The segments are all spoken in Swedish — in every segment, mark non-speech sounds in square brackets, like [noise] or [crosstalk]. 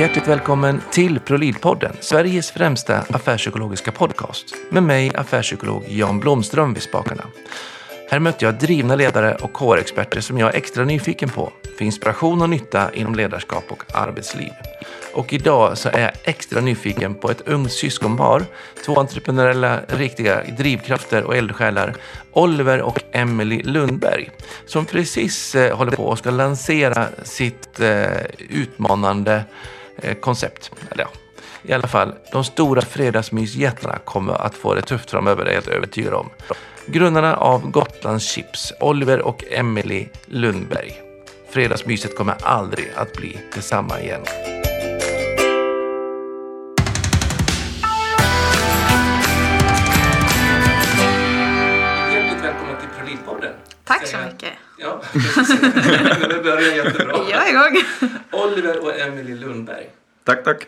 Hjärtligt välkommen till Prolidpodden, Sveriges främsta affärspsykologiska podcast. Med mig, affärspsykolog Jan Blomström vid spakarna. Här möter jag drivna ledare och HR-experter som jag är extra nyfiken på för inspiration och nytta inom ledarskap och arbetsliv. Och idag så är jag extra nyfiken på ett ungt syskonpar, två entreprenöriella riktiga drivkrafter och eldsjälar, Oliver och Emily Lundberg, som precis eh, håller på och ska lansera sitt eh, utmanande koncept. Eller ja, i alla fall, de stora fredagsmysjättarna kommer att få det tufft framöver, det är jag helt övertygad om. Grundarna av Gotlands Chips, Oliver och Emily Lundberg. Fredagsmyset kommer aldrig att bli detsamma igen. Hjärtligt välkommen till ProLead-podden. Tack så mycket. Ja, precis. det börjar jättebra. [laughs] Jag är igång. Oliver och Emily Lundberg. Tack, tack.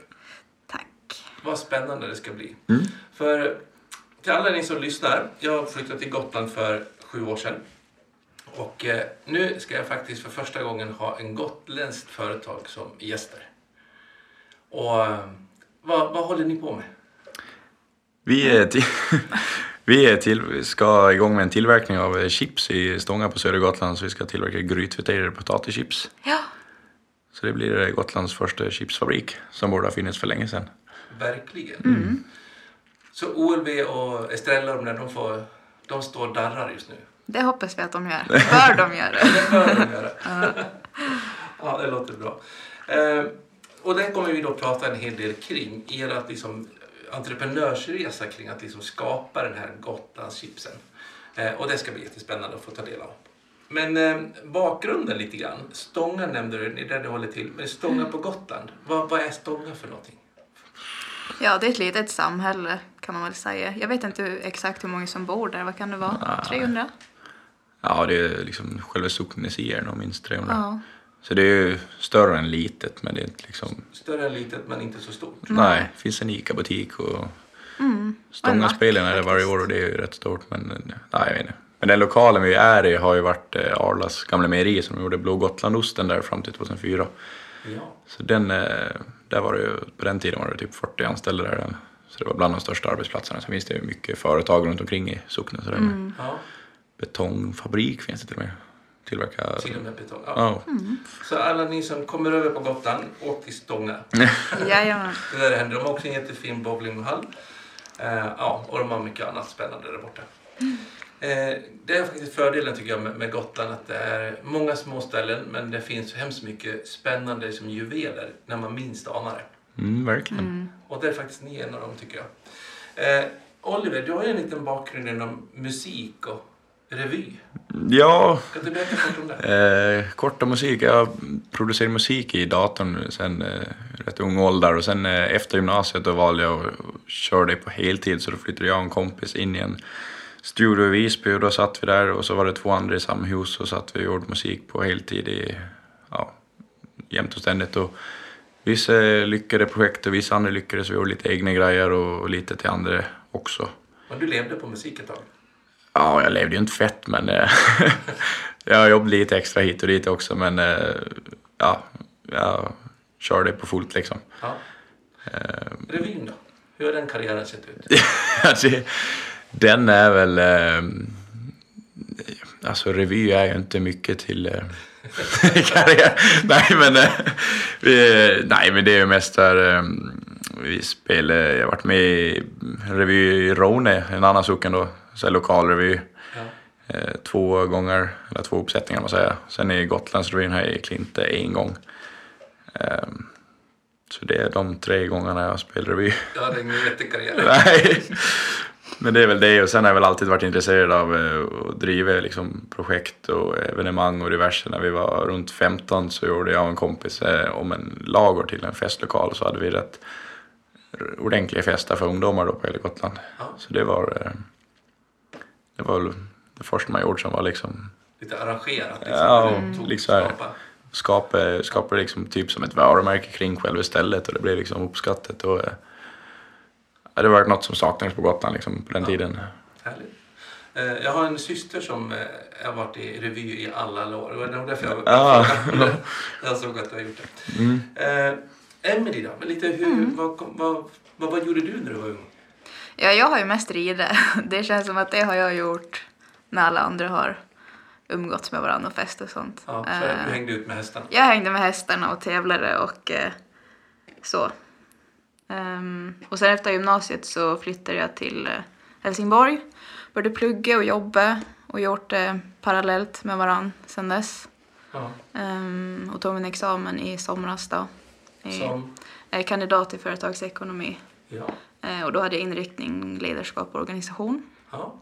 Tack. Vad spännande det ska bli. För till alla ni som lyssnar, jag flyttade till Gotland för sju år sedan. Och eh, nu ska jag faktiskt för första gången ha en gotländskt företag som gäster. Och eh, vad, vad håller ni på med? Vi, är [laughs] vi är till, ska igång med en tillverkning av chips i Stånga på södra Gotland. Så vi ska tillverka grytfriterade potatischips. Ja, Så det blir eh, Gotlands första chipsfabrik som borde ha funnits för länge sedan. Verkligen. Så OLV och Estrella, de, där, de, får, de står och darrar just nu. det hoppas vi att de gör. [laughs] Bör de göra. Det bör de göra. ja, det låter bra. Eh, och det kommer vi då prata en hel del kring. Ert liksom, entreprenörsresa kring att liksom skapa den här Gotlandschipsen. Eh, och det ska bli jättespännande att få ta del av. Men eh, bakgrunden lite grann. Stånga nämnde du, det är där du håller till. Men Stånga på Gotland, vad, vad är Stånga för någonting? Ja, det är ett litet samhälle kan man väl säga. Jag vet inte hur- exakt hur många som bor där. Vad kan det vara? 300? Ja, det är liksom själva socknen i sig är nog minst 300. Ja. Så det är ju större än litet, men det är inte liksom... Större än litet men inte så stort. Nej, det finns en ICA-butik och Mm. Stångaspelen är det varje år och det är ju rätt stort. Men, eh, nej, jag vet inte. men den lokalen vi är i har ju varit eh, Arlas gamla mejeri som gjorde Blå Gotlandosten där fram till 2004. Ja. Så den, eh, där var det ju, på den tiden var det typ 40 anställda där. Så det var bland de största arbetsplatserna. Sen finns det ju mycket företag runt omkring i socknen. Med. ja. Betongfabrik finns det till och med. Tillverka... Till och med betong. Ja. Ja. Så alla ni som kommer över på Gotland, åk till Stånga. [laughs] Jajamän. Det där händer. De har också en jättefin bowlinghall. Eh, ja, och de har mycket annat spännande där borta. Eh, det är faktiskt fördelen tycker jag med, med Gotland att det är många små ställen men det finns hemskt mycket spännande som juveler när man minst anar det. Mm, verkligen. Och det är faktiskt ni en av dem tycker jag. Eh, Oliver, du har ju en liten bakgrund inom musik och revy. Ja, Kan du berätta kort om det? Eh, korta musik. Jag producerar musik i datorn sen eh, rätt ung ålder och sen eh, efter gymnasiet då valde jag att köra det på heltid så då flyttade jag och en kompis in i en studio i Visby och då satt vi där och så var det två andra i samma hus och satt vi och gjorde musik på heltid i, ja, jämt och ständigt. Och vissa lyckade projekt och vissa andra lyckades. Vi gjorde lite egna grejer och lite till andra också. Och du levde på musik ett tag. Ja, jag levde ju inte fett men eh, [laughs] jag jobbade lite extra hit och dit också men eh, ja, jag körde på fullt liksom. Ja. Revyn då? Hur har den karriären sett ut? det, [laughs] den är väl... Eh, alltså revy är ju inte mycket till eh, [laughs] karriär. Nej men, eh, vi, nej men det är ju mest där eh, vi spelar, jag har varit med i revy i Rone, en annan socken då, så här lokalrevy. Ja. Eh, två gånger, eller två uppsättningar man säger. Sen i Gotlandsrevyn jag i Klinte en gång. Eh, så det är de tre gångerna jag spelar revy. Ja, det är ingen jättekarriär. [laughs] Nej. Men det är väl det och sen har jag väl alltid varit intresserad av eh, att driva liksom, projekt och evenemang och diverse. När vi var runt 15 så gjorde jag och en kompis eh, om en lager till en festlokal så hade vi rätt ordentliga fester för ungdomar då på hela Gotland. Ja. Så det var, det var väl det första man gjorde som var liksom Lite arrangerat. Liksom. Ja, tog- liksom skapa. skapa, skapa liksom typ som ett varumärke kring själva stället och det blev liksom uppskattat. Och, eh, ja, det var något som saknades på Gotland liksom, på den Ja. tiden. Härligt. Eh, Jag har en syster som eh, har varit i revy i alla år. Det var nog därför jag, Ja. [laughs] jag såg att du har gjort det. Mm. Eh, Emily då? Men lite hur, Mm. vad, vad, vad, vad gjorde du när du var ung? Ja, jag har ju mest ridit. [laughs] Det känns som att det har jag gjort när alla andra har umgåtts med varandra och fest och sånt. Ja, så Eh, du hängde ut med hästarna? Jag hängde med hästarna och tävlade och eh, så. Ehm, och sen efter gymnasiet så flyttade jag till eh, Helsingborg. Började plugga och jobba och gjort det parallellt med varann sen dess. Ja. Ehm, och tog min examen i somras då. I, Som, kandidat i företagsekonomi. ja. Eh, och då hade jag inriktning ledarskap och organisation. ja.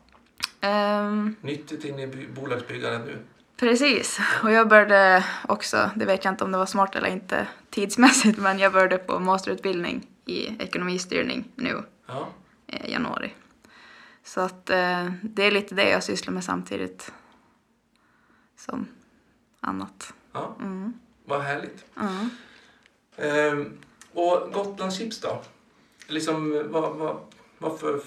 Ehm, Nyttigt in i by- bolagsbyggandet nu. Precis. Och jag började också, det vet jag inte om det var smart eller inte tidsmässigt, men jag började på masterutbildning i ekonomistyrning nu Ja. i januari. Så att eh, det är lite det jag sysslar med samtidigt som annat. ja. Mm. Vad härligt. Ja. Ehm, och Gotlandschips då? Liksom, vad, vad, varför...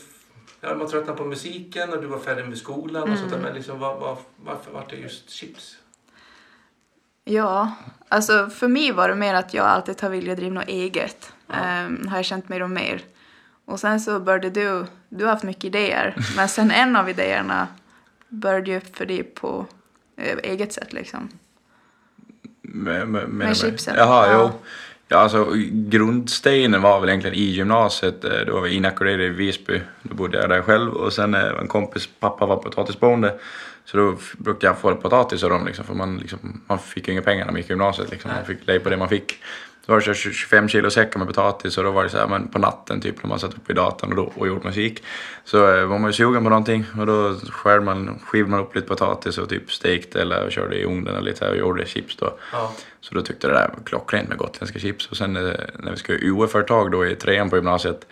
Ja, man tröttnade på musiken och du var färdig med skolan och sånt där, men liksom, vad, vad, varför var det just chips? Ja, alltså för mig var det mer att jag alltid har velat driva något eget. Ehm, har jag känt mer och mer. Och sen så började du, du har haft mycket idéer, men sen en av idéerna började ju upp för dig på eh, eget sätt liksom. Med, med, Med chipsen? Jaha, Ja. jo. Ja, alltså, grundstenen var väl egentligen i gymnasiet. eh, Då var vi inackorderade i Visby. Då bodde jag där själv. Och sen eh, en kompis pappa var potatisbonde. Så då brukade jag få potatis av dem. Liksom, för man, liksom, man fick ju inga pengar när man gick i gymnasiet. Liksom. Man fick lej på det man fick. Så var det så 25 kilo säckar med potatis och då var det så här, men på natten typ när man satt uppe i datorn och, då, och gjorde musik. Så eh, var man ju sugen på någonting och då skär man, skivade man upp lite potatis och typ stekte eller körde i ugnen lite här och gjorde chips då. Ja. Så då tyckte jag det där var klockrent med gotländska chips. Och sen eh, när vi skulle göra UF-företag då i trean på gymnasiet,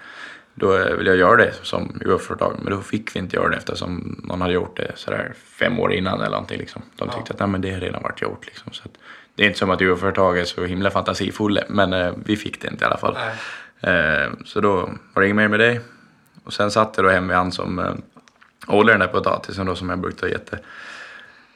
då eh, ville jag göra det som UF-företag. Men då fick vi inte göra det eftersom någon hade gjort det sådär fem år innan eller någonting. Liksom. De tyckte Ja. att Nej, men det har redan varit gjort. Liksom. Så att, det är inte som att UF-företag är så himla fantasifulla, men eh, vi fick det inte i alla fall. Eh, så då var det inget mer med det. Och sen satt jag då hemma med han som eh, odlade den där potatisen då som jag brukade ha gett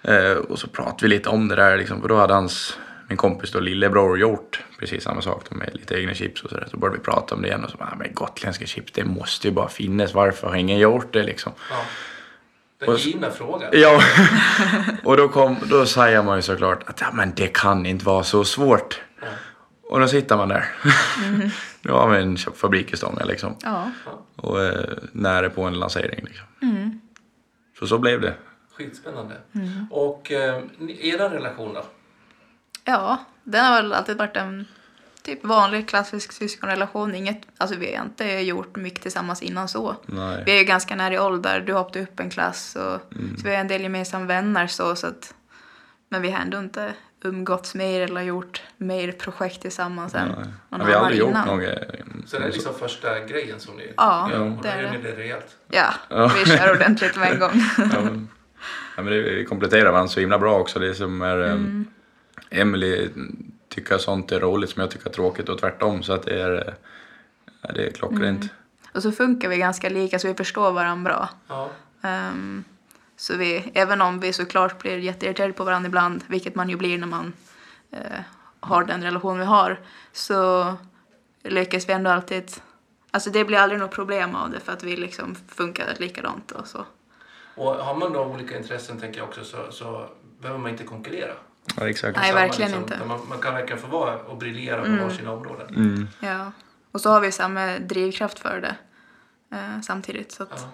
eh, Och så pratade vi lite om det där liksom, för då hade hans, min kompis då lillebror gjort precis samma sak med lite egna chips och sådär. Så började vi prata om det igen och så bara, "Ah, men gotländska chips det måste ju bara finnas, varför har ingen gjort det liksom? Ja. Den givna frågan. Ja, [laughs] och då, kom, då säger man ju såklart att ja, men det kan inte vara så svårt. Ja. Och då sitter man där. nu har vi en fabrik i Stånga liksom. Ja. Och eh, nära på en lansering liksom. Så så blev det. Skitspännande. Och eh, era relation då? ja, den har väl alltid varit en typ vanlig klassisk syskonrelation. Inget, alltså vi har inte gjort mycket tillsammans innan så. Nej. Vi är ju ganska nära i ålder. Du hoppade upp en klass och så vi har en del gemensamma vänner så, så att, men vi har ändå inte umgåtts mer eller gjort mer projekt tillsammans än någon Ja, vi har annan aldrig gjort innan. något. eh, Så det är liksom första grejen som ni... Ja, gör. det Och är det. ni det rejält. Ja, Ja. vi kör ordentligt med en gång. [laughs] Ja, men, ja, men det kompletterar varandra så himla bra också. Det som är mm. Emily tycker sånt är roligt som jag tycker är tråkigt och tvärtom. Så att det är, det är klockrent. Och så funkar vi ganska lika så vi förstår varandra bra. Ja. Ehm, så vi, även om vi såklart blir jätteirriterade på varandra ibland, vilket man ju blir när man eh, har den relation vi har, så lyckas vi ändå alltid... Alltså det blir aldrig något problem av det för att vi liksom funkar likadant och så. Och har man då olika intressen tänker jag också så, så behöver man inte konkurrera. Ja, exakt. Nej, verkligen liksom, inte. Man, man kan verkligen få vara och briljera på varsina områden. Mm. Ja. Och så har vi samma drivkraft för det eh, samtidigt. Så att, Ja.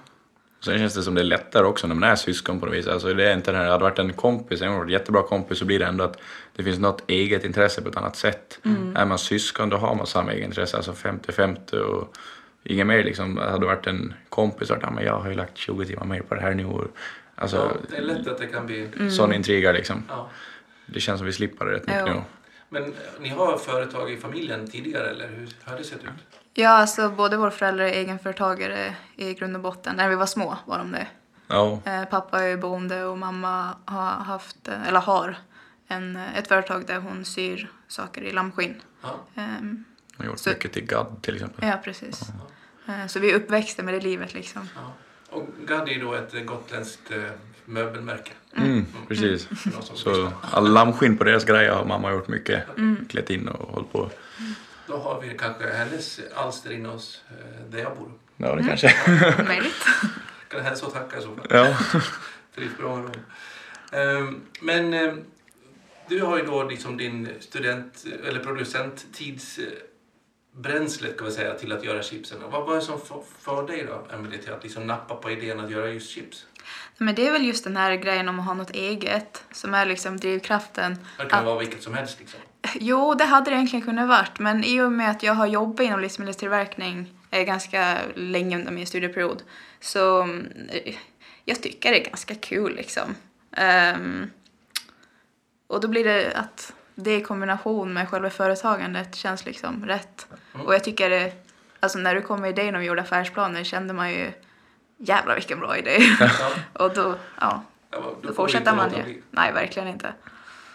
Sen känns det som det är lättare också när man är syskon på något vis. Alltså det är inte den här, hade det varit en kompis, en jättebra kompis så blir det ändå att det finns något eget intresse på ett annat sätt. Är man syskon då har man samma eget intresse, alltså 50-50 och inget mer liksom. Hade det varit en kompis så hade men jag har ju lagt 20 timmar mer på det här nu. Alltså Ja, det är lätt att det kan bli... sån intriger liksom. Ja. Det känns som vi slipper det rätt mycket Jo. nu. Men eh, ni har företag i familjen tidigare eller hur har det sett ut? ja, alltså både våra föräldrar är egenföretagare i grund och botten. När vi var små var de det. Ja, Eh, pappa är bonde och mamma har haft, eh, eller har, en, ett företag där hon syr saker i lammskinn. Ja. Ehm, jag har gjort Så- mycket till GAD till exempel. ja, precis. Eh, så vi är uppväxta med det livet liksom. ja. Och Gaddi är då ett gotländskt möbelmärke. Mm, precis. För någon som Så lyssnar. all lammskinn på deras grejer har mamma gjort mycket. Klätt in och hållit på. Då har vi kanske hennes alster inne hos eh, där jag bor. Ja, det kanske. [laughs] Möjligt. Kan hälsa och tacka i så fall. ja. [laughs] Trivs bra med dem. Ehm, Men ehm, du har ju då liksom din student eller producenttidsbränslet kan vi säga till att göra chipsen. Vad var det som för, för dig då, Emelie, till att liksom nappa på idén att göra just chips? Men det är väl just den här grejen om att ha något eget som är liksom drivkraften. Det kan Att- vara vilket som helst liksom. Jo, det hade det egentligen kunnat varit. Men i och med att jag har jobbat inom livsmedelstillverkning eh, ganska länge under min studieperiod så mm, eh, jag tycker det är ganska kul liksom. Ehm, och då blir det att det i kombination med själva företagandet känns liksom rätt. Och jag tycker det, alltså när du kom med idén om gjorda affärsplaner kände man ju jävlar vilken bra idé. Ja, [laughs] och då, ja, ja, då då fortsätter man ju. bli. Nej, verkligen inte.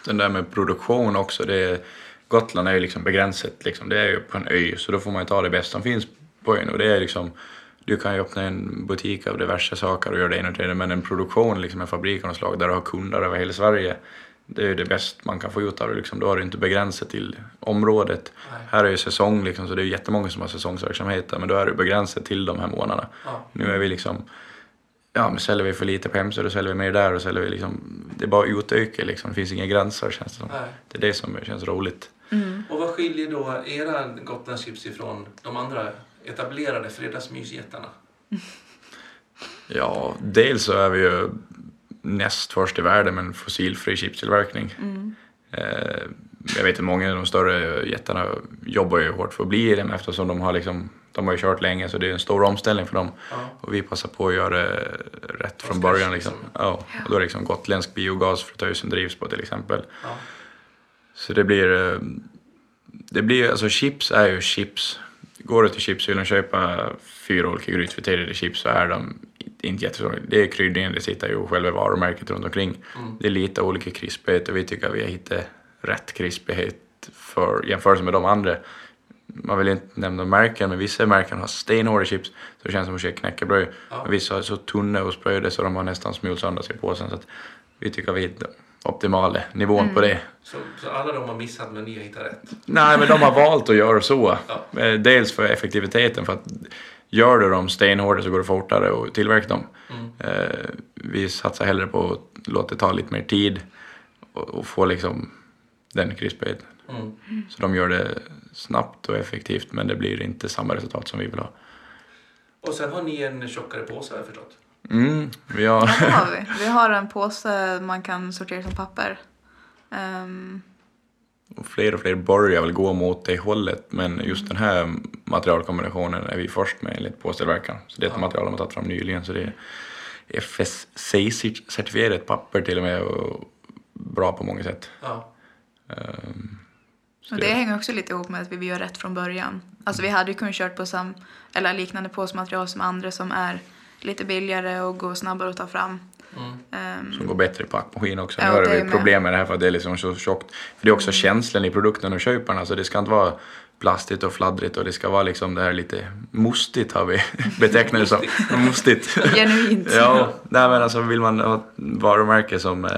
Den där med produktion också. Det är, Gotland är ju liksom begränsat. Liksom. Det är ju på en ö, så då får man ju ta det bästa som finns på ön. Och det är liksom, du kan ju öppna en butik av diverse saker och göra det ena och det andra, men en produktion, liksom en fabrik av något slag där du har kunder över hela Sverige, det är ju det bästa man kan få ut av det. Liksom. Då har du inte begränsat till området. Nej. Här är ju säsong, liksom, så det är jättemånga som har säsongsverksamhet där, men då är det begränsat till de här månaderna. Ja. Nu är vi liksom, ja men säljer vi för lite på hemsidan, då säljer vi mer där och säljer vi liksom, det är bara utöka liksom, det finns inga gränser känns det som. Nej. Det är det som känns roligt. Och vad skiljer då era Gotlandschips ifrån de andra etablerade fredagsmysjättarna? Ja, dels så är vi ju näst först i världen med en fossilfri chipstillverkning. Eh, jag vet att många av de större jättarna jobbar ju hårt för att bli det eftersom de har liksom de har ju kört länge så det är en stor omställning för dem. Ja. Och vi passar på att göra det rätt från början. Liksom. liksom. Ja, och då är det liksom gotländsk biogas för tusen drivs på till exempel. Ja. Så det blir... eh, Det blir alltså chips är ju chips. Går du till chipshyllan och köper fyra olika grytfriterade chips så är de inte jättestora. Det är kryddningen, det sitter ju själva varumärket runt omkring. Det är lite olika krispighet och vi tycker att vi har hittat rätt krispighet för jämförelse med de andra. Man vill inte nämna märken, men vissa märken har stenhårda chips så det känns som att käka knäckebröd. Ja. Vissa är så tunna och spröda så de har nästan smulat sönder sig på påsen. Så att vi tycker att vi hittar optimala nivån på det. Så, så alla de har missat men ni har hittat rätt? Nej, men de har valt att göra så. Ja. Eh, Dels för effektiviteten, för att gör du dem stenhårda så går det fortare att tillverka dem. Mm. Eh, Vi satsar hellre på att låta det ta lite mer tid och, och få liksom den krispigheten. Mm. Så de gör det snabbt och effektivt, men det blir inte samma resultat som vi vill ha. Och sen har ni en tjockare påse har jag förstått. Mm, vi har... Ja, det har vi. Vi har en påse man kan sortera som papper. Ehm, Och fler och fler börjar väl gå mot det hållet, men just den här materialkombinationen är vi först med enligt påstillverkaren. Så det är ett Ja. material de har tagit fram nyligen, så det är FSC-certifierat papper till och med och bra på många sätt. Ja. Så och det hänger också lite ihop med att vi vill göra rätt från början. Alltså vi hade ju kunnat kört på sam, eller liknande påsmaterial som andra som är lite billigare och går snabbare att ta fram. Mm. Ehm, som går bättre i packmaskin också. Ja, Nu har vi med. problem med det här för att det är liksom så tjockt. För det är också känslan i produkten och köparen. Alltså det ska inte vara plastigt och fladdrigt och det ska vara liksom det här lite mustigt har vi [laughs] betecknat det som. Mustigt. Genuint. ja, nej men alltså vill man ha ett varumärke som eh,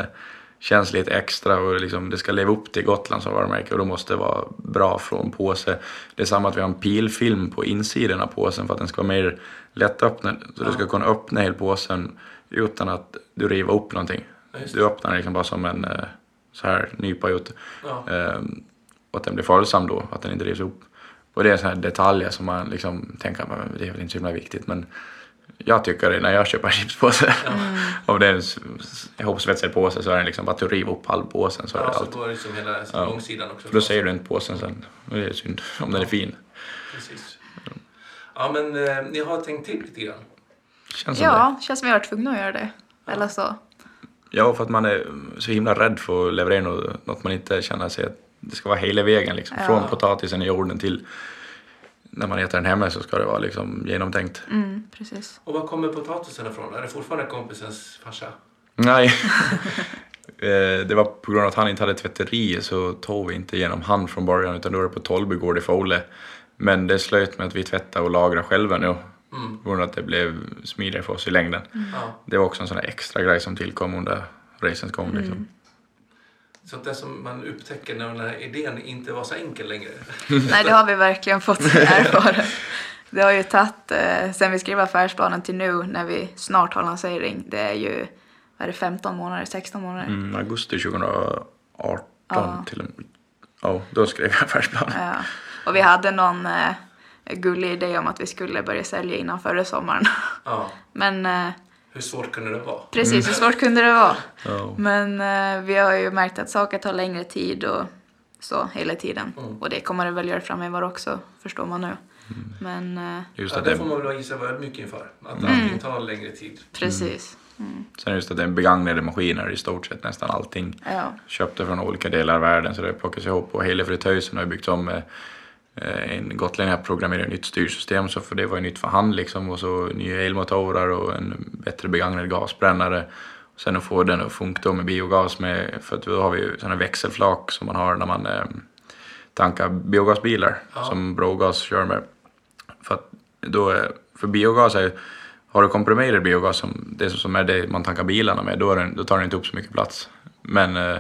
känns lite extra och liksom det ska leva upp till Gotland som varumärke och då måste det vara bra från påse. Det är samma att vi har en pilfilm på insidan av påsen för att den ska vara mer lättöppnad. Så du ska kunna öppna hela påsen utan att du river upp någonting. Ja, Du öppnar den liksom bara som en eh, så här nypa ut. Ja. Ehm, och att den blir följsam då, att den inte rivs upp. Och det är sådana här detaljer som man liksom tänker att det är väl inte så himla viktigt men jag tycker det när jag köper en chipspåse. [laughs] Om det är en ihopsvetsad påse så är den liksom bara att du river upp halvpåsen så är det Ja, så allt. går det som hela Ja. långsidan också. För då ser du inte påsen sen. Det är synd om den är fin. Precis. Ja, men eh, ni har tänkt till lite grann. Känns som det. Ja, känns som vi har varit tvungna att göra det. Eller så. Ja, för att man är så himla rädd för att leverera något, något man inte känner sig att det ska vara hela vägen liksom. Ja. Från potatisen i jorden till när man äter den hemma så ska det vara liksom genomtänkt. Mm, precis. Och var kommer potatisen ifrån? Är det fortfarande kompisens farsa? Nej. [laughs] Eh, det var på grund av att han inte hade tvätteri så tog vi inte genom han från början utan då var det på Tollbygård i Fole. Men det slöt med att vi tvättade och lagrade själva nu. Mm. På grund av att det blev smidigare för oss i längden. Ja. Det var också en sån här extra grej som tillkom under resans gång. Liksom. Sånt där som man upptäcker när den här idén inte var så enkel längre. [laughs] Nej, det har vi verkligen fått [laughs] erfara. Det har ju tagit, eh, sen vi skrev affärsplanen till nu när vi snart har lansering, det är ju vad är det, 15 månader, 16 månader. Mm, augusti 2018 Ja. till en... Ja, då skrev jag affärsplanen. Ja. Och vi hade någon eh, gullig idé om att vi skulle börja sälja innan förra sommaren. Ja. [laughs] Men eh, Hur svårt kunde det vara? precis, hur svårt kunde det vara? Ja. Men eh, vi har ju märkt att saker tar längre tid och så hela tiden. Och det kommer det väl göra framöver också, förstår man nu. Men eh, Just Ja, att det det, får man väl gissa vad ödmjuk inför. Att Mm. allting tar längre tid. precis. sen just att det är begagnade maskiner i stort sett nästan allting. Ja. Köpte från olika delar av världen så det plockas ihop och hela fritösen har ju byggts om med eh, en gotlänning har programmerat ett nytt styrsystem så för det var ju nytt för hand liksom och så nya elmotorer och en bättre begagnad gasbrännare. Och sen att få den att funka med biogas med, för att då har vi ju sådana växelflak som man har när man eh, tankar biogasbilar Ja. som Brogas kör med. För, att då, är- för biogas är har du komprimerad biogas som det som är det man tankar bilarna med då, den, då tar den inte upp så mycket plats. Men eh,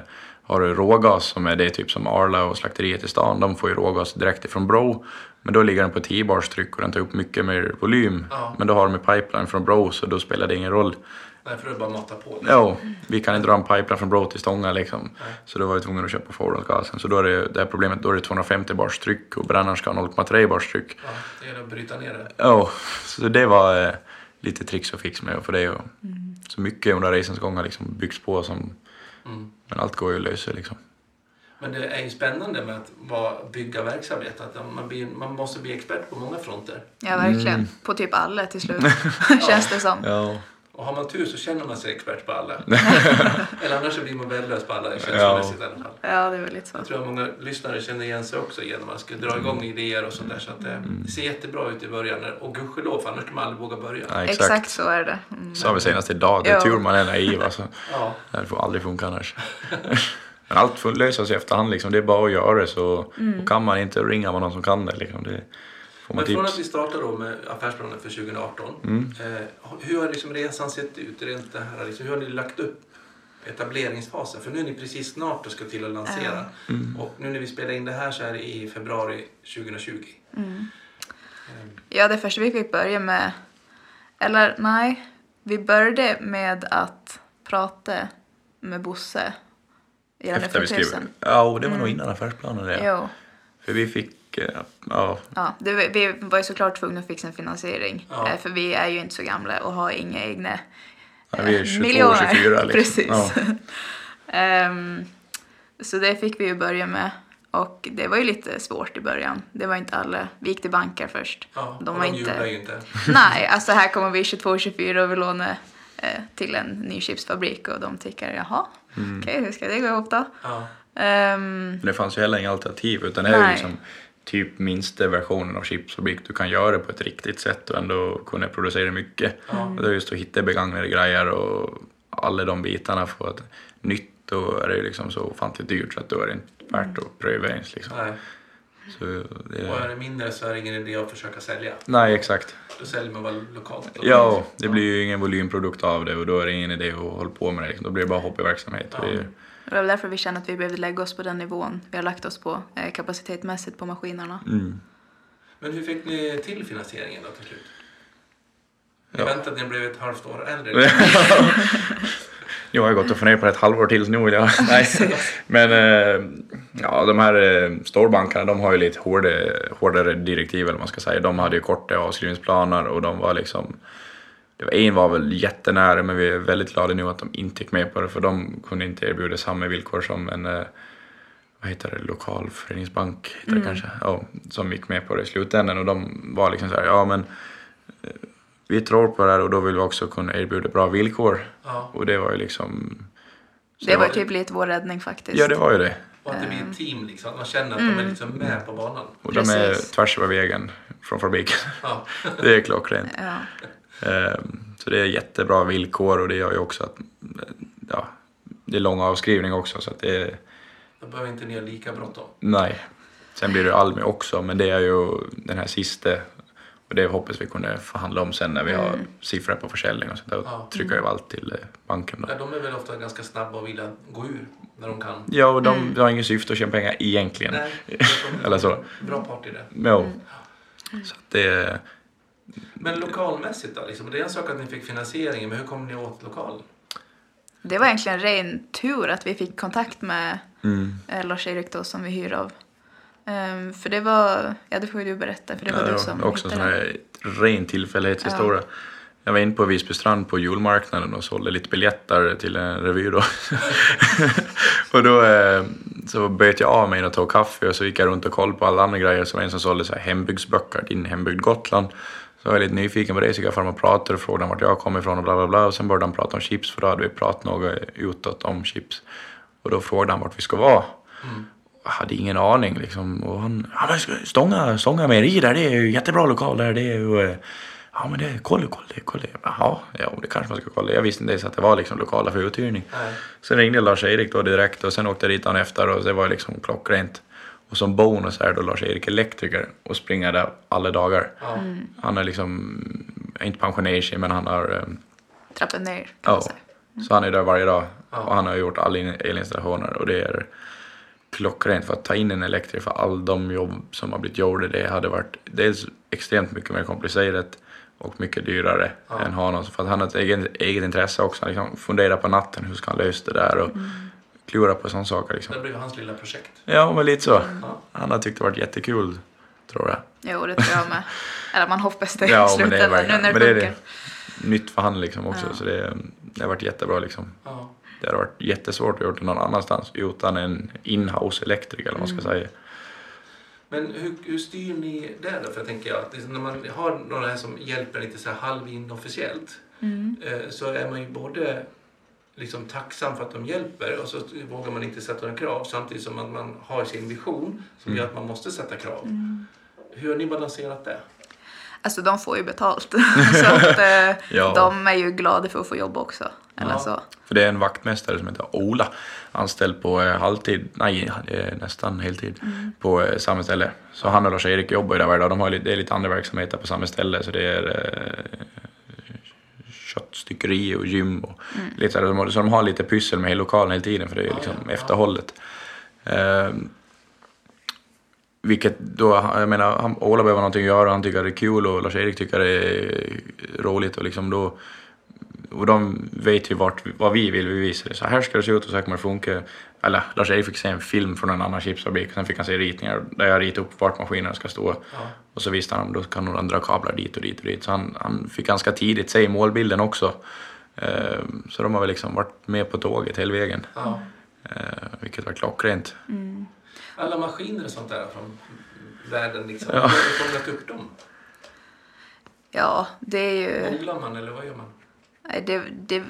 har du rågas som är det typ som Arla och slakteriet i stan, de får ju rågas direkt ifrån Bro. Men då ligger den på 10 bars tryck och den tar upp mycket mer volym. Ja. Men då har de en pipeline från Bro så då spelar det ingen roll. Nej, för det bara mata på. liksom. Ja, vi kan inte dra en pipeline från Bro till Stånga liksom. Så då var vi tvungna att köpa forwardgasen. Så då är det, det här problemet, då är det 250 bars tryck och brännaren ska ha 0,3 bars tryck. Ja, det gäller att bryta ner det. Ja, så det var eh, lite tricks och fix med att få det. Och, Så mycket under resans gång har liksom byggts på som... Mm. Men allt går ju att lösa liksom. Men det är ju spännande med att vara, bygga verksamhet. Att man, blir, man måste bli expert på många fronter. ja, verkligen. På typ alla till slut, [laughs] [laughs] känns det som. Ja. Och har man tur så känner man sig expert på alla. [laughs] Eller annars så blir man värdelös på alla Ja. känslomässigt i alla fall. Ja, det är väldigt så. Jag tror att många lyssnare känner igen sig också genom att man ska dra igång idéer och sånt där. Så att det, det ser jättebra ut i början. Och gudskelov, annars skulle man aldrig våga börja. ja, Exakt. exakt. så är det. Mm. Sa vi senast idag, det är Ja. tur man är naiv alltså. [laughs] Ja. Det får aldrig funka annars. [laughs] Men allt får lösas i efterhand liksom. Det är bara att göra det så. Mm. Och kan man inte ringa man någon som kan det liksom. Det Men från att vi startade då med affärsplanen för 2018. Eh, hur har liksom resan sett ut? Rent det här, liksom, hur har ni lagt upp etableringsfasen? För nu är ni precis snart och ska till att lansera. Och nu när vi spelar in det här så är det i februari 2020. Ja, det första vi fick börja med, eller nej, vi började med att prata med Bosse. Efter vi skrev. Ja, och det var nog innan affärsplanen det. Jo. För vi fick, ja, Ja, det, vi var ju såklart tvungna att fixa en finansiering. Ja. Eh, För vi är ju inte så gamla och har inga egna Ja, vi är eh, 22, miljoner. 24 [laughs] liksom. Precis. Ja. [laughs] Ehm, så det fick vi ju börja med. Och det var ju lite svårt i början. Det var inte alla. Vi gick till banker först. Ja, de var de inte... ju inte. [laughs] Nej, alltså här kommer vi 22-24 och vill låna eh, till en ny chipsfabrik och de tycker jaha, Mm. okej hur ska det gå ihop då? Ja. Men det fanns ju heller inga alternativ utan det är ju liksom typ minsta versionen av chipsfabrik du kan göra på ett riktigt sätt och ändå kunna producera mycket. Och det är just att hitta begagnade grejer och alla de bitarna för att nytt då är det ju liksom så ofantligt dyrt så att då är det inte värt att pröva ens liksom. Nej. Så det Och är det mindre så är det ingen idé att försöka sälja. Nej, exakt. Då säljer man bara lokalt. Ja, det blir ju ingen volymprodukt av det och då är det ingen idé att hålla på med det. Liksom. Då blir det bara hopp i verksamhet. Och det är, det var därför vi kände att vi behövde lägga oss på den nivån vi har lagt oss på eh, kapacitetmässigt på maskinerna. mm. Men hur fick ni till finansieringen då till slut? Ni Ja. väntade att ni blev ett halvt år äldre. [laughs] Jag har gått och funderat på det ett halvår till nu vill jag... [laughs] Nej. Men eh, ja, de här eh, storbankerna de har ju lite hårdare, hårdare direktiv eller vad man ska säga. De hade ju korta avskrivningsplaner och de var liksom... Det var, en var väl jättenära men vi är väldigt glada nu att de inte gick med på det för de kunde inte erbjuda samma villkor som en eh, vad heter det, lokal föreningsbank heter det kanske, ja, som gick med på det i slutändan och de var liksom så här, ja men eh, vi tror på det här och då vill vi också kunna erbjuda bra villkor. Ja. Och det var ju liksom... Det var var- typ lite vår räddning faktiskt. Ja, det var ju det. Och att det blir ett team liksom. Att man känner att de är liksom med på banan. Och de är Precis. tvärs över vägen från fabriken. Ja. [laughs] Det är klockrent. Ja. Ehm, Så det är jättebra villkor och det gör ju också att eh, ja, det är lång avskrivning också så att det är, Då behöver inte ni ha lika bråttom. nej. Sen blir det Almi också men det är ju den här sista Och det hoppas vi kunna förhandla om sen när vi har siffror på försäljning och sånt där. Och Ja. trycka över allt till eh, banken då. Ja, de är väl ofta ganska snabba och vilja gå ur när de kan. Ja, och de, de har ingen syfte att tjäna pengar egentligen. Nej, [laughs] Eller så. Bra part i det. Ja. Så att det... Men lokalmässigt då? Liksom, det är en sak att ni fick finansieringen, men hur kom ni åt lokal? Det var egentligen ren tur att vi fick kontakt med Mm. eh, Lars-Erik då som vi hyr av. Ehm, för det var, ja det får ju du berätta för det var Ja, du som var också en sån hittade här ren tillfällighetshistoria. Jag var inne på Visby strand på julmarknaden och sålde lite biljetter till en revy då. [laughs] och då eh, så böt jag av mig och tog kaffe och så gick jag runt och kollade på alla andra grejer. Så var det en som sålde så här hembygdsböcker, din hembygd Gotland. Så var jag lite nyfiken på det, så gick jag fram och pratade och frågade vart jag kom ifrån och bla bla bla. Och sen började han prata om chips, för då hade vi pratat något utåt om chips. Och då frågade han vart vi ska vara. Jag hade ingen aning liksom. Och han, ja men Stånga, Stånga mejeri där, det är ju jättebra lokal där. Det är ju, eh, ja men det är kolla, kolla, kolla. Jaha, ja det kanske man ska kolla. Jag visste inte ens att det var liksom lokala för uthyrning. Nej. Sen ringde Lars-Erik då direkt och sen åkte jag dit dagen efter och det var liksom klockrent. Och som bonus är då Lars-Erik elektriker och springer där alla dagar. Ja. Han är liksom, inte pensionerad sig men han har eh, trappan ner kan man Ja, säga. så han är där varje dag och han har gjort alla in- elinstallationer och det är klockrent för att ta in en elektriker för all de jobb som har blivit gjorda. Det hade varit dels extremt mycket mer komplicerat och mycket dyrare Ja. än ha någon. För att han har ett eget, eget intresse också. Han liksom funderar på natten hur ska han lösa det där och klura på sådana saker. Liksom. Det blev hans lilla projekt. Ja, men lite så. Ja. Han har tyckt det varit jättekul, tror jag. Jo, det tror jag med. Eller man hoppas det [laughs] Ja, i men det är slutändan nu när men det det är det. Nytt för han liksom också, Ja. så det, det har varit jättebra liksom. Ja. Det hade varit jättesvårt att göra det någon annanstans utan en inhouse elektriker eller vad man ska säga. Men hur, hur styr ni det då? För jag tänker att liksom när man har några här som hjälper lite så här halvinofficiellt Mm. eh, så är man ju både liksom tacksam för att de hjälper och så vågar man inte sätta några krav samtidigt som att man har sin vision som gör att man måste sätta krav. Hur har ni balanserat det? Alltså de får ju betalt. [laughs] [laughs] så att eh, Ja. de är ju glada för att få jobb också. Eller Ja. så. För det är en vaktmästare som heter Ola, anställd på eh, halvtid, nej eh, nästan heltid, på eh, samma ställe. Så han och Lars-Erik jobbar ju där varje dag. De har, lite- det är lite andra verksamheter på samma ställe så det är eh, köttstyckeri och gym och lite så, så de har lite pyssel med lokalen hela tiden för det är liksom ja, ja. efterhållet. Eh, vilket då, jag menar, han, Ola behöver någonting att göra, han tycker det är kul och Lars-Erik tycker det är roligt och liksom då och de vet ju vart, vad vi vill, vi visar det. Så här ska det se ut och så här kommer det funka. Eller Lars-Erik fick se en film från en annan chipsfabrik, sen fick han se ritningar där jag ritade upp vart maskinerna ska stå. Ja. Och så visste han, då kan någon dra kablar dit och dit och dit. Så han, han fick ganska tidigt se målbilden också. Eh, så de har väl liksom varit med på tåget hela vägen. Ja. Eh, vilket var klockrent. Alla maskiner och sånt där från världen liksom. Ja. Hur har ni fångat upp dem? Ja, det är ju... Googlar man eller vad gör man? Det, det,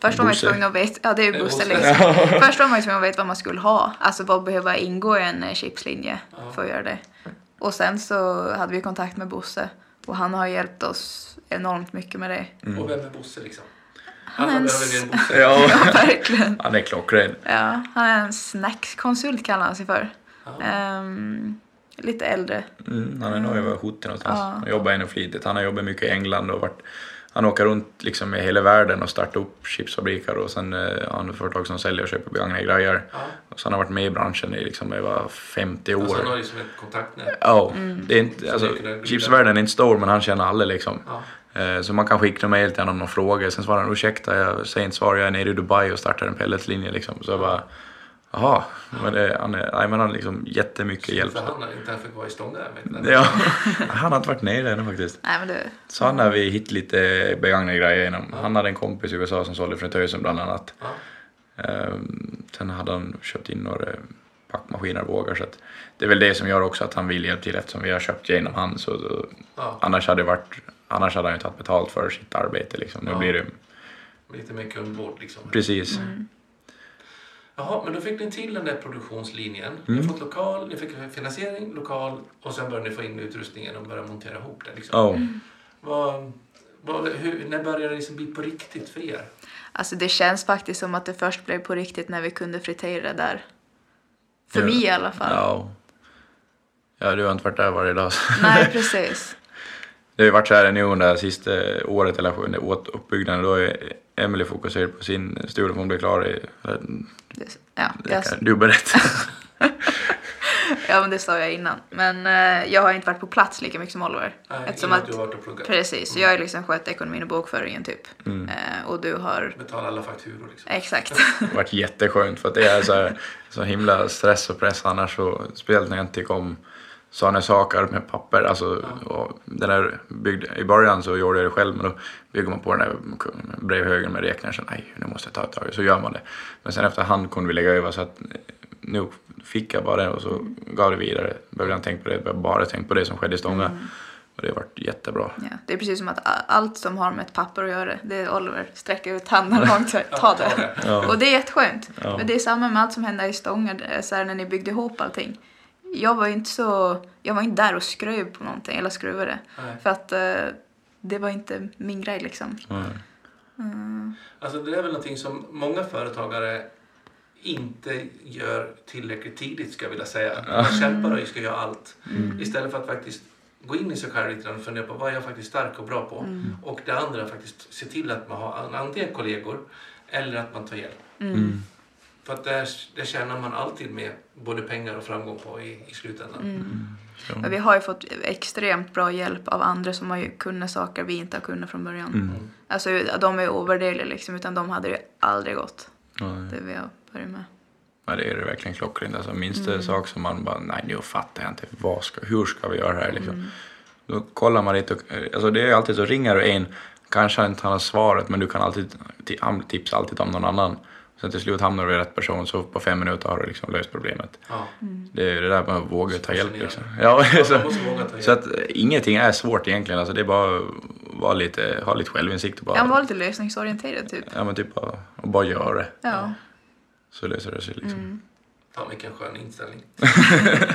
först var man tvungen att veta, ja det är Bosse. liksom. [laughs] Först var man tvungen att veta vad man skulle ha, alltså vad behöver ingå i en eh, chipslinje Ja. för att göra det. Och sen så hade vi kontakt med Bosse och han har hjälpt oss enormt mycket med det. Mm. Och vem är Bosse liksom? Han är Alla en behöver s- mer än Bosse. [laughs] Ja, [laughs] Ja, verkligen. han är klockren. Ja, han är en snackskonsult kallar han sig för. Ja. Ehm, lite äldre. Mm, han är nog över 70 någonstans. Ja. Han jobbar ännu flitigt. Han har jobbat mycket i England och varit, han åker runt liksom i hela världen och startar upp chipsfabriker och sen eh, har han företag som säljer och köper begagnade grejer. Ja. Och så han har varit med i branschen i liksom över 50 år. Alltså han har liksom ett kontaktnät. Ja, det är inte, Så alltså, det chipsvärlden är inte stor men han känner alla liksom. Ja. Eh, Så man kan skicka mejl till honom och fråga. Sen svarar han ursäkta, jag säger inte svar, jag är nere i Dubai och startar en pelletslinje liksom. Så jag bara, jaha. Men det, han, är, nej, men han har liksom jättemycket hjälp. För han har inte ens fick vara i ni. Ja, [laughs] han har inte varit nere ännu faktiskt. Nej men du, Så han har vi hittat lite begagnade grejer genom. Han hade en kompis i USA som sålde fritösen bland annat. Ja. Ehm, sen hade han köpt in några packmaskiner och vågar. Så att det är väl det som gör också att han vill hjälpa till eftersom vi har köpt genom han. Så, så, Ja. annars, hade det varit, annars hade han ju tagit betalt för sitt arbete. Liksom. Nu Ja. blir det Lite mer kundvård liksom. precis. Jaha, men då fick ni till den där produktionslinjen. Ni Mm. har fått lokal, ni fick finansiering, lokal och sen började ni få in utrustningen och börja montera ihop det. Liksom. Ja. Vad, vad, hur, när började det liksom bli på riktigt för er? alltså det känns faktiskt som att det först blev på riktigt när vi kunde fritera där. För Ja. mig i alla fall. Ja. ja, du har inte varit där varje dag. Nej [laughs] precis. Det har ju varit så här nu under det sista året eller under åt- uppbyggnaden. Då är Emily fokuserad på sin studie. Hon blir klar i... Det, ja, Det jag, kan du berätta. [laughs] ja, men det sa jag innan. Men eh, jag har inte varit på plats lika mycket som Oliver. Nej, Eftersom att, du har varit och pluggat. precis, så jag har liksom skött ekonomin och bokföringen typ. Eh, och du har... Betala alla fakturor liksom. Exakt. Det har varit jätteskönt för att det är så, här, så himla stress och press annars. Så, speciellt när jag inte kom sådana saker med papper. Alltså, och den där byggd, I början så gjorde jag det själv men då bygger man på den där brevhögen med räknaren. Så nej, nu måste jag ta ett tag. Så gör man det. Men sen efterhand kunde vi lägga över så att eh, nu fick jag bara det och så gav det vidare. Behövde jag tänka på det, jag bara tänkt på det som skedde i Stånga. Och det har varit jättebra. Ja, det är precis som att allt som har med ett papper att göra, det är Oliver. Sträcker ut handen [laughs] långt, här, ta det. Ja. Och det är jätteskönt. Ja. Men det är samma med allt som hände i Stånga, så här, när ni byggde ihop allting. Jag var ju inte så, jag var inte där och skröv på någonting, eller skruvade. Nej. För att eh, det var inte min grej liksom. Mm. Alltså det är väl någonting som många företagare inte gör tillräckligt tidigt ska jag vilja säga. Man kämpar och ska göra allt. Istället för att faktiskt gå in i sig själv lite och fundera på vad är jag faktiskt stark och bra på. Och det andra faktiskt se till att man har antingen kollegor eller att man tar hjälp. Mm. För att där, där tjänar man alltid med både pengar och framgång på i, i slutändan. Men vi har ju fått extremt bra hjälp av andra som har ju kunnat saker vi inte har kunnat från början. Mm. Alltså de är ovärderliga liksom, utan de hade det aldrig gått. Ja. Det vi har börjat med. Ja, det är det verkligen klockrent. Alltså, minsta sak som man bara, nej nu fattar jag inte, vad ska, hur ska vi göra det här liksom? Då kollar man lite, och, alltså det är alltid så, ringer du en, kanske inte han har svaret, men du kan alltid tipsa alltid om någon annan. Sen till slut hamnar du vid rätt person, så på fem minuter har du liksom löst problemet. Ja. Det är det där med att våga ta hjälp liksom. Ja, Ja, så, hjälp. så att eh, ingenting är svårt egentligen, alltså det är bara att vara lite, ha lite självinsikt och bara, Han var lite lösningsorienterad typ. ja men typ bara, och bara göra det. Ja. Så löser det sig liksom. Fan vilken skön inställning. [laughs]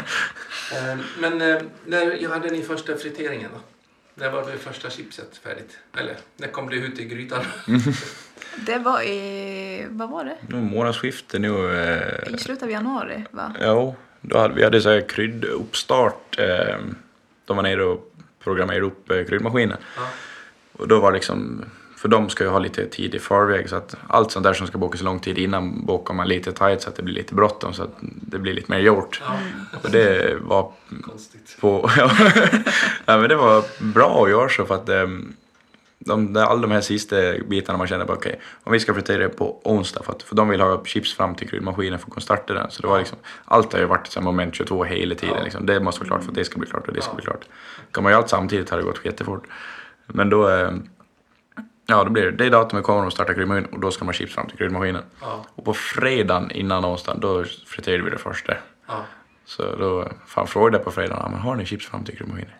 Eh, Men eh, när jag hade ni första friteringen då? När var det första chipset färdigt? Eller när kom det ut i grytan? [laughs] Det var i, vad var det? Nu är månadsskifte nu. Eh, I slutet av januari va? Jo, då hade, vi hade så här krydduppstart. Eh, de var nere och programmerade upp eh, kryddmaskinen. Ja. Och då var liksom, för de ska ju ha lite tid i förväg så att allt sånt där som ska bokas lång tid innan bokar man lite tight så att det blir lite bråttom så att det blir lite mer gjort. Ja, Och det var konstigt. på, ja, [laughs] ja, men det var bra att göra så för att ehm, de, de, alla de här sista bitarna man kände bara okej, om vi ska fritera det på onsdag för, att, för de vill ha chips fram till kryddmaskinen för att kunna starta den. Så det var liksom, allt har ju varit så moment 22 hela tiden. Ja. Liksom. Det måste vara klart för att det ska bli klart och det ska bli klart. Kan man göra allt samtidigt hade det gått jättefort. Men då, ehm, ja då blir det, det datumet kommer de att starta kryddmaskinen och då ska man chips fram till kryddmaskinen. Ja, Och på fredagen innan onsdagen då friterade vi det första. ja. Så då fan frågade jag på fredagen, "Ja, men har ni chips fram till kryddmaskinen?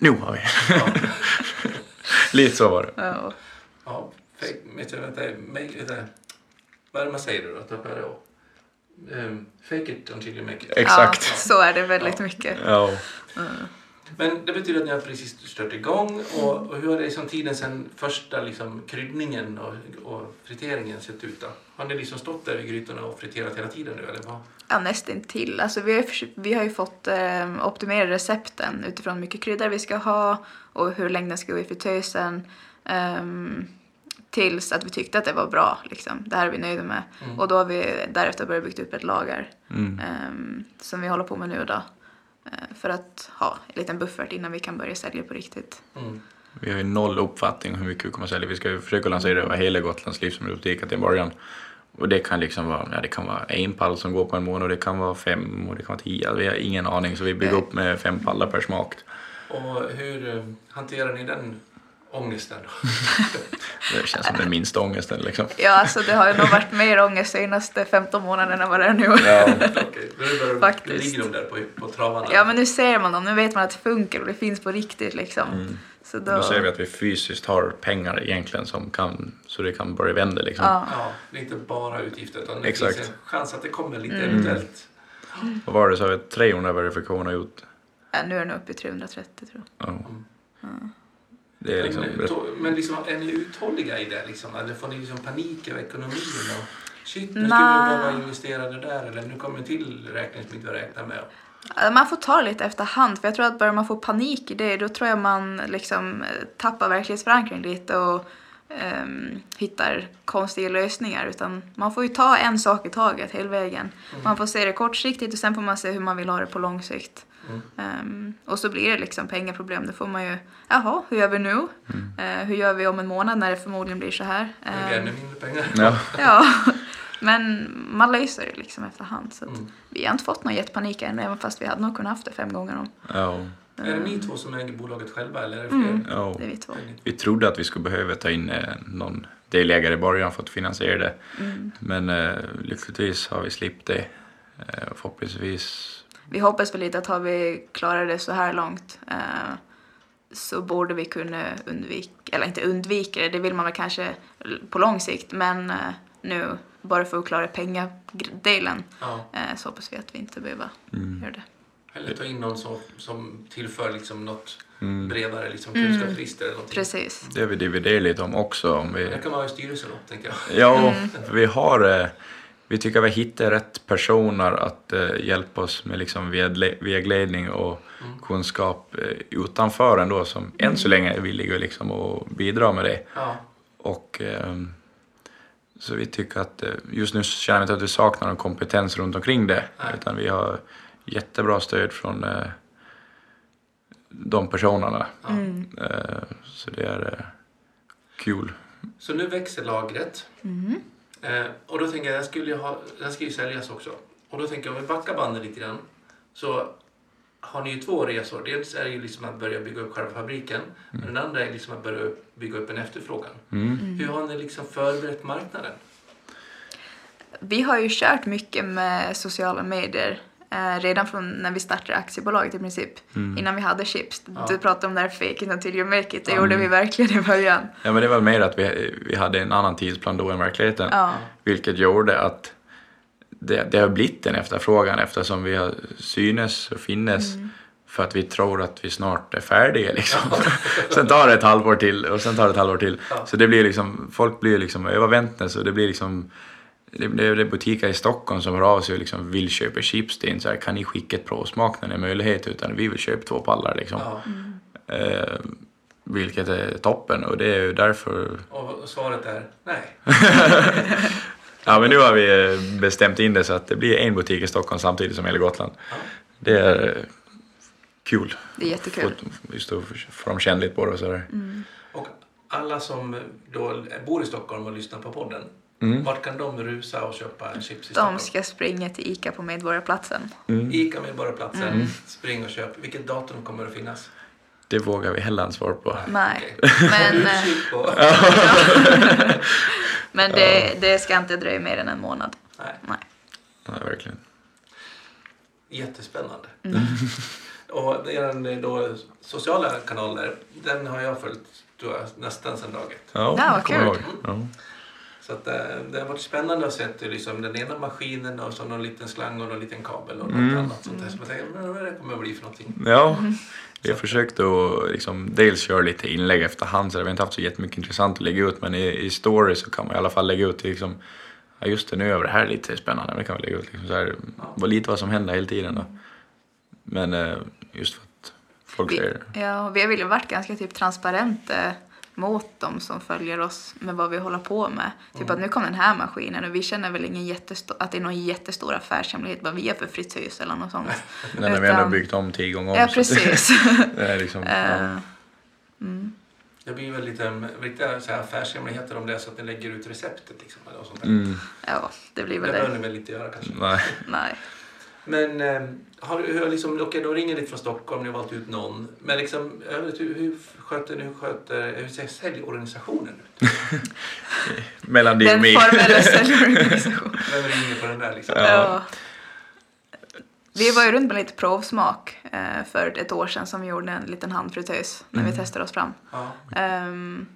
Nu har vi. Lite så var det. Ja. ja. Fake, vet du, vänta, make, vänta. Vad är det man säger då? Att det då? Um, fake it until you make it. Exakt. Ja, så är det väldigt mycket. Ja. Men det betyder att ni har precis stört igång och, och hur har det liksom tiden sedan första liksom kryddningen och, och friteringen sett ut då? Har ni liksom stått där vid grytorna och friterat hela tiden nu eller vad? Ja, nästan till. Alltså, vi, har, vi har ju fått eh, optimera recepten utifrån hur mycket kryddor vi ska ha och hur länge den ska gå i fritösen. ehm, tills att vi tyckte att det var bra. Liksom. Det här är vi nöjda med. Och då har vi därefter börjat bygga upp ett lager Mm. ehm, som vi håller på med nu då. Eh, för att ha en liten buffert innan vi kan börja sälja på riktigt. Mm. Vi har ju noll uppfattning om hur mycket vi kommer att sälja. Vi ska ju försöka lansera över hela Gotlands livsmedelsbutik till en början. Och det kan liksom vara, ja det kan vara en pall som går på en månad och det kan vara fem och det kan vara tio. Vi har ingen aning så vi bygger Nej. upp med fem pallar per smak. Och hur eh, hanterar ni den ångesten? [laughs] Det känns som den minsta ångesten liksom. Ja, alltså det har ju nog varit mer ångest de senaste 15 månaderna än vad det är nu. Ja. Det bara- Faktiskt. ligger de där på, på travarna? Ja, men nu ser man dem. Nu vet man att det funkar och det finns på riktigt liksom. Så då... Då ser vi att vi fysiskt har pengar egentligen som kan, så det kan börja vända liksom. Ja. Ja, det är inte bara utgifter utan det Exakt. finns en chans att det kommer lite Mm. eventuellt. Vad var det, så har vi 300 verifikationer gjort. Ja, nu är den uppe i 330 tror jag. Ja. Det är liksom, men, to- men liksom, är ni uthålliga i det? Liksom? Eller får ni liksom panik över ekonomin? Och, shit, nu skulle vi behöva investera det där. Eller nu kommer en till räkning som inte vi räknar med. Man får ta lite efterhand, för jag tror att börjar man få panik i det, då tror jag man liksom eh, tappar verklighetsförankring lite och ehm, hittar konstiga lösningar. Utan man får ju ta en sak i taget hela vägen. Man får se det kortsiktigt och sen får man se hur man vill ha det på lång sikt. Ehm, och så blir det liksom pengaproblem. Då får man ju, jaha, hur gör vi nu? Eh, hur gör vi om en månad när det förmodligen blir så här? Det blir Ehm, ännu mindre pengar. Ja. [laughs] Ja, men man löser det liksom efterhand. Så att Mm. Vi har inte fått någon jättepanik än, även fast vi hade nog kunnat haft det fem gånger om. Ja. Är det ni två som äger bolaget själva eller är det fler? Mm. ja. Det är vi två. Vi trodde att vi skulle behöva ta in eh, någon delägare i början för att finansiera det. Mm. Men eh, lyckligtvis har vi slippt det. Eh, förhoppningsvis Vi hoppas väl lite att har vi klarat det så här långt eh, så borde vi kunna undvika, eller inte undvika det, det vill man väl kanske på lång sikt, men eh, nu bara för att klara pengadelen Ja. eh, så hoppas vi att vi inte behöver Mm. göra det. Eller ta in någon som, som tillför liksom något Mm. bredare liksom kunskapsregister eller någonting. Precis. Det har vi dividerat lite om också. Om vi... Det kan vara i styrelsen då, tänker jag. Ja, för vi har... eh, Vi tycker att vi hittar rätt personer att eh, hjälpa oss med liksom vägle- vägledning och kunskap eh, utanför ändå som än så länge är villiga liksom att bidra med det. Ja. Och ehm, så vi tycker att eh, just nu känner vi inte att vi saknar någon kompetens runt omkring det. Nej. Utan vi har jättebra stöd från eh, de personerna. Mm. Eh, så det är eh, kul. Så nu växer lagret. Mhm. Eh, och då tänker jag, den skulle ju ha, den ska ju säljas också. Och då tänker jag, om vi backar bandet lite grann. Så har ni ju två resor. Dels är det ju liksom att börja bygga upp själva fabriken. Men den andra är liksom att börja bygga upp en efterfrågan. Mm. Hur har ni liksom förberett marknaden? Vi har ju kört mycket med sociala medier eh, redan från när vi startade aktiebolaget i princip. Innan vi hade chips. Ja. Du pratade om det här fake it until you make it. Det Ja. gjorde vi verkligen i början. Ja, men det var mer att vi, vi hade en annan tidsplan då än verkligheten. Ja. Vilket gjorde att det, det har blivit en efterfrågan eftersom vi har synes och finnes för att vi tror att vi snart är färdiga. Liksom. [laughs] sen tar det ett halvår till och sen tar det ett halvår till. Ja. Så det blir liksom, folk blir liksom överväntade så det blir liksom det, det, det är butiker i Stockholm som hör av sig och liksom vill köpa chips. Det är inte så här, kan ni skicka ett provsmak när ni har möjlighet? Utan vi vill köpa två pallar liksom. Ja. Eh, vilket är toppen och det är ju därför Och svaret är nej. [laughs] Ja, men nu har vi eh, bestämt in det så att det blir en butik i Stockholm samtidigt som hela Gotland. Ja. Det är eh, kul. Det är jättekul. Få- Just att få dem känna lite på det och sådär. Och alla som då bor i Stockholm och lyssnar på podden. Mm. Vart kan de rusa och köpa chips i De Stockholm? ska springa till ICA på Medborgarplatsen. Mm. Ica Medborgarplatsen, spring och köp. Vilket datum kommer att finnas? Det vågar vi heller inte svara på. Nej, Okej. men, eh, [laughs] men det, det ska inte dröja mer än en månad. Nej, Nej. Ja, verkligen. jättespännande. [laughs] och er då sociala kanaler, den har jag följt tror jag, nästan sedan dag ett. Ja, Ja, vad kul. Ja. Så att, eh, det har varit spännande att se hur liksom, den ena maskinen och så någon liten slang och någon liten kabel och något Mm. annat sånt där. Så man tänker, "Men vad det kommer att bli för någonting. Ja, vi har försökt att liksom, dels köra lite inlägg efterhand så vi har inte haft så jättemycket intressant att lägga ut men i, i story så kan man i alla fall lägga ut liksom, ja just det nu är det här lite spännande, det kan vi lägga ut liksom, så här, vad- lite vad som händer hela tiden då. Men eh, just för att folk Vi, säger ja, vi har väl varit ganska typ transparenta mot dem som följer oss med vad vi håller på med. Typ att nu kom den här maskinen och vi känner väl ingen jättestor, att det är någon jättestor affärshemlighet vad vi har för fritös eller något sånt. [laughs] när vi ändå har Utan- byggt om tio gånger om. Ja, precis. [laughs] Det är liksom, [laughs] ja. Eh, Det blir väl lite um, riktiga så här, affärshemligheter om det är så att ni lägger ut receptet. Liksom, eller sånt där. mm, ja, det blir Det väl bör det. ni väl inte göra kanske. nej. Nej. Men eh, har, hur, liksom, okej, då ringer ni från Stockholm, ni har valt ut någon. Men liksom, övrigt, hur, hur sköter ni, hur sköter, hur ser säljorganisationen ut? [laughs] Mellan dig och Den mig. formella [laughs] säljorganisationen. Vem ringer på den där liksom? Ja. Ja. Vi var ju runt med lite provsmak eh, för ett år sedan som vi gjorde en liten handfritös när vi testade oss fram. Ja. Ehm,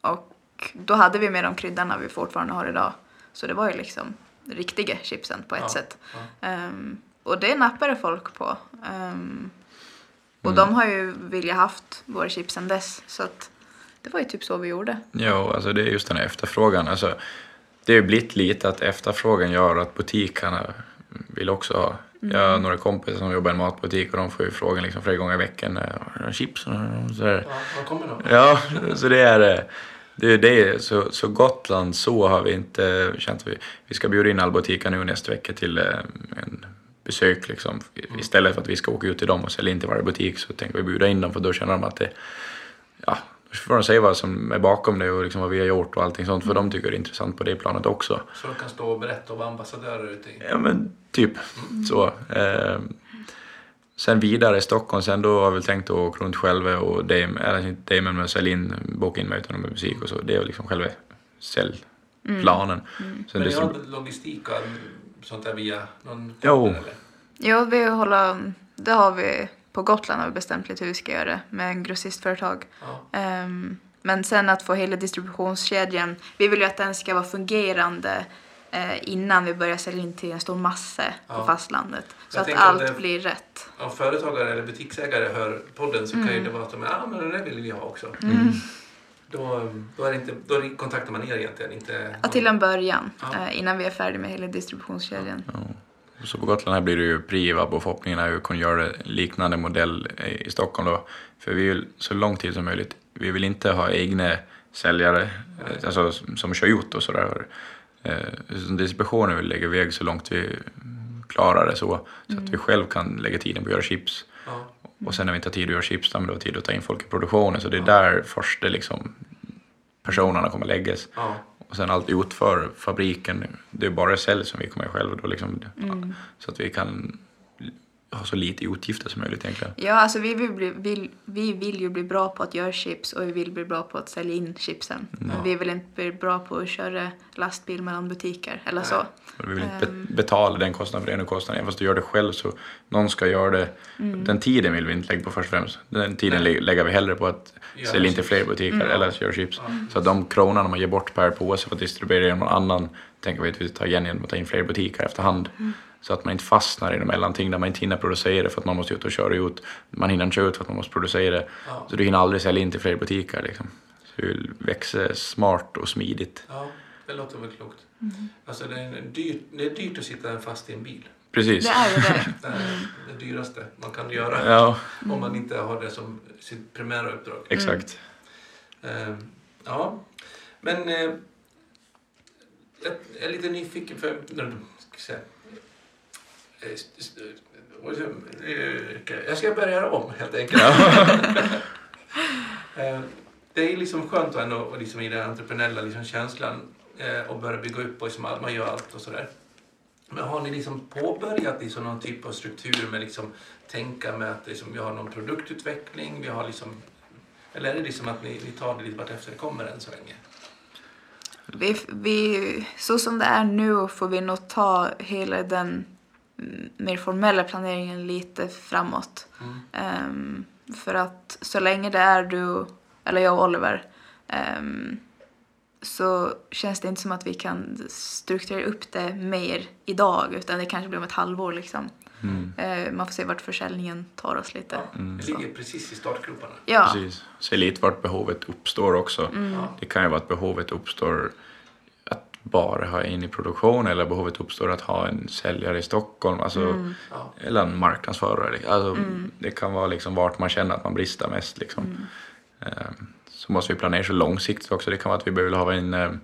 och då hade vi med de kryddorna vi fortfarande har idag. Så det var ju liksom riktiga chipsen på ett Ja, sätt. ja. Ehm, och det nappade folk på. Ehm, och Mm. de har ju velat haft våra chips sen dess. Så att det var ju typ så vi gjorde. Ja, alltså det är just den här efterfrågan. Alltså, det har ju blivit lite att efterfrågan gör att butikerna vill också ha Jag har några kompisar som jobbar i en matbutik och de får ju frågan liksom flera gånger i veckan. Har du några chips? Och sådär. Ja, vad kommer då? Ja, så det är eh, det. är det. Så, så Gotland, så har vi inte känt. Vi, vi ska bjuda in Albotica nu nästa vecka till eh, en besök liksom. Istället för att vi ska åka ut till dem och sälja in till varje butik så tänker vi bjuda in dem för då känner de att det, ja, då får de säga vad som är bakom det och liksom vad vi har gjort och allting sånt för de tycker det är intressant på det planet också. Så de kan stå och berätta och vara ambassadörer ute i... Ja men typ så. Eh, sen vidare i Stockholm, sen då har vi väl tänkt att åka runt själva och Dame, eller inte Damon men sälja in, boka in möten med musik och så. Det är liksom själva säljplanen. Sen Men ni har logistik och sånt där via någon Jo. eller? Ja, vi håller, det har vi på Gotland har vi bestämt lite hur vi ska göra det med en grossistföretag. Ja. Ehm, men sen att få hela distributionskedjan, vi vill ju att den ska vara fungerande eh, innan vi börjar sälja in till en stor massa Ja. på fastlandet. Så Jag att allt det- blir rätt. Om företagare eller butiksägare hör podden så kan Mm. ju det vara att de är ah, men det vill vi ha också. Då, då, är det inte, då kontaktar man er egentligen, inte... Ja, till en början, Ja. eh, innan vi är färdiga med hela distributionskedjan. så på Gotland här blir det ju Privab och förhoppningen är att kunna göra liknande modell i Stockholm då. För vi vill så lång tid som möjligt. Vi vill inte ha egna säljare eh, alltså, som kör ut och sådär. Eh, distributionen vill lägga iväg så långt vi klarar det så. Så att vi själv kan lägga tiden på att göra chips. Ja. Och sen när vi inte har tid att göra chips, då har vi tid att ta in folk i produktionen. Så det är där första liksom, personerna kommer läggas. Ja. Och sen allt utför fabriken, det är bara sälj som vi kommer själva. Då liksom, Så att vi kan ha så lite utgifter som möjligt egentligen. Ja, alltså vi vill, bli, vill, vi vill ju bli bra på att göra chips och vi vill bli bra på att sälja in chipsen. Men vi vill inte bli bra på att köra lastbil mellan butiker eller så. Vi vill inte be- betala den kostnaden för den kostnaden. Även fast du gör det själv så någon ska göra det. Den tiden vill vi inte lägga på först och främst. Den tiden lä- lägger vi hellre på att Göra sälja in till fler butiker eller att göra chips. Så att de kronorna man ger bort per påse för att distribuera genom någon annan tänker vi att vi tar igen genom att ta in fler butiker efterhand. Så att man inte fastnar i de mellanting där man inte hinner producera för att man måste ut och köra ut. Man hinner inte köra ut för att man måste producera. Ja. Så du hinner aldrig sälja in till fler butiker. Liksom. Så vill växa smart och smidigt. ja, det låter väl klokt. Alltså det är, en dyr, det är dyrt att sitta fast i en bil. Precis. Det är ju det. Det är det dyraste man kan göra Ja, om man inte har det som sitt primära uppdrag. exakt. Eh, ja, men eh, jag är lite nyfiken för... Ska jag säga, eh, jag- eh, ska börja om helt enkelt. [laughs] Eh, det är liksom skönt att ändå liksom i den entreprenöriella liksom känslan eh, och börja bygga upp och liksom man gör allt och sådär. Men har ni liksom påbörjat liksom någon typ av struktur med liksom tänka med att liksom, vi har någon produktutveckling, vi har liksom eller är det liksom att ni, ni tar det lite vart efter det kommer än så länge? Vi, vi, så som det är nu får vi nog ta hela den mer formella planeringen lite framåt. Mm. Ehm, för att så länge det är du, eller jag och Oliver, ehm, så känns det inte som att vi kan strukturera upp det mer idag, utan det kanske blir om ett halvår liksom. Mm. Ehm, man får se vart försäljningen tar oss lite. Det ligger precis i startgroparna. Ja, Precis. Se lite vart behovet uppstår också. Ja. Det kan ju vara att behovet uppstår att bara ha in i produktion eller behovet uppstår att ha en säljare i Stockholm. Alltså, Ja. Eller en marknadsförare. Alltså, Det kan vara liksom vart man känner att man brister mest. Liksom. Ehm, Så måste vi planera så långsiktigt också. Det kan vara att vi behöver ha en... ehm,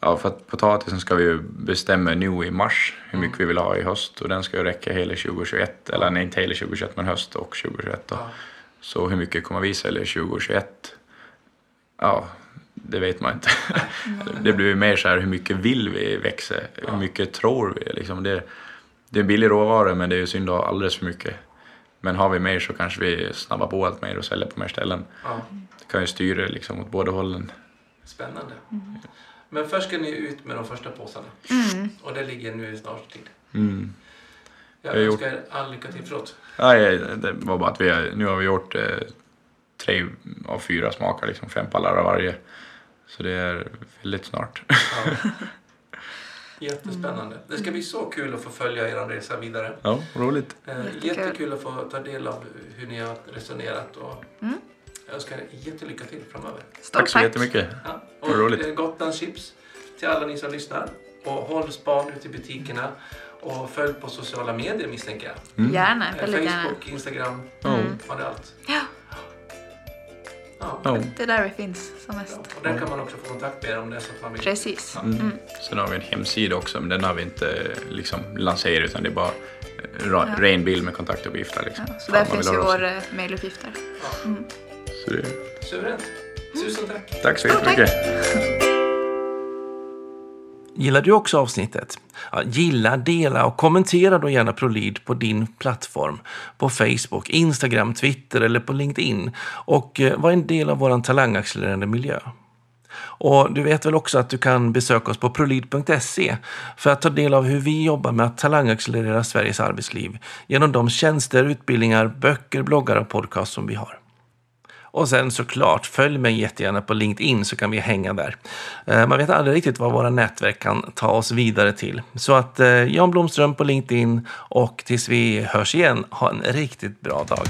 Ja, för att potatisen ska vi bestämma nu i mars hur mycket vi vill ha i höst och den ska ju räcka hela 2021. Eller nej, inte hela 2021 men höst och 2021 då. Ja. Så hur mycket kommer vi sälja 2021? Ja, det vet man inte. [laughs] det blir mer så här, hur mycket vill vi växa? Hur mycket tror vi? Liksom det, det är billig råvara men det är ju synd att ha alldeles för mycket. Men har vi mer så kanske vi snabbar på allt mer och säljer på mer ställen. Ja. Det kan ju styra liksom åt båda hållen. Spännande. Men först ska ni ut med de första påsarna. Och det ligger nu i snart tid. Mm. Jag Jag gjort- önskar er all lycka till. Förlåt. Nej, det var bara att vi har, nu har vi gjort eh, tre av fyra smaker, liksom fem pallar av varje. Så det är väldigt snart. Ja. [laughs] Jättespännande. Det ska bli så kul att få följa er resa vidare. ja, roligt. Eh, Jättekul. Jättekul att få ta del av hur ni har resonerat. Och Mm. Jag önskar er jättelycka till framöver. stort Tack så jättemycket. Ja. Vad roligt. Och eh, Gotlands chips till alla ni som lyssnar. Och håll span ute i butikerna. Och följ på sociala medier misstänker jag. Gärna, Eh, väldigt gärna. Facebook, Instagram, Ja. var det allt? Ja, Ja. Ja. det är där vi finns som mest. Och där kan man också få kontakt med er om det är så att man vill. Precis. Mm. Sen har vi en hemsida också, men den har vi inte liksom lanserat utan det är bara eh, ra- Ja. ren bild med kontaktuppgifter. Liksom, Ja, så där finns ju våra eh, mejluppgifter. Så det- Suveränt. Tusen tack. Tack så jättemycket. Gillar du också avsnittet? Ja, gilla, dela och kommentera då gärna ProLead på din plattform. På Facebook, Instagram, Twitter eller på LinkedIn. Och eh, var en del av vår talangaccelererande miljö. Och du vet väl också att du kan besöka oss på prolid.se för att ta del av hur vi jobbar med att talangaccelerera Sveriges arbetsliv genom de tjänster, utbildningar, böcker, bloggar och podcast som vi har. Och sen såklart, följ mig jättegärna på LinkedIn så kan vi hänga där. Eh, man vet aldrig riktigt vad våra nätverk kan ta oss vidare till. Så att eh, Jan Blomström på LinkedIn och tills vi hörs igen, ha en riktigt bra dag.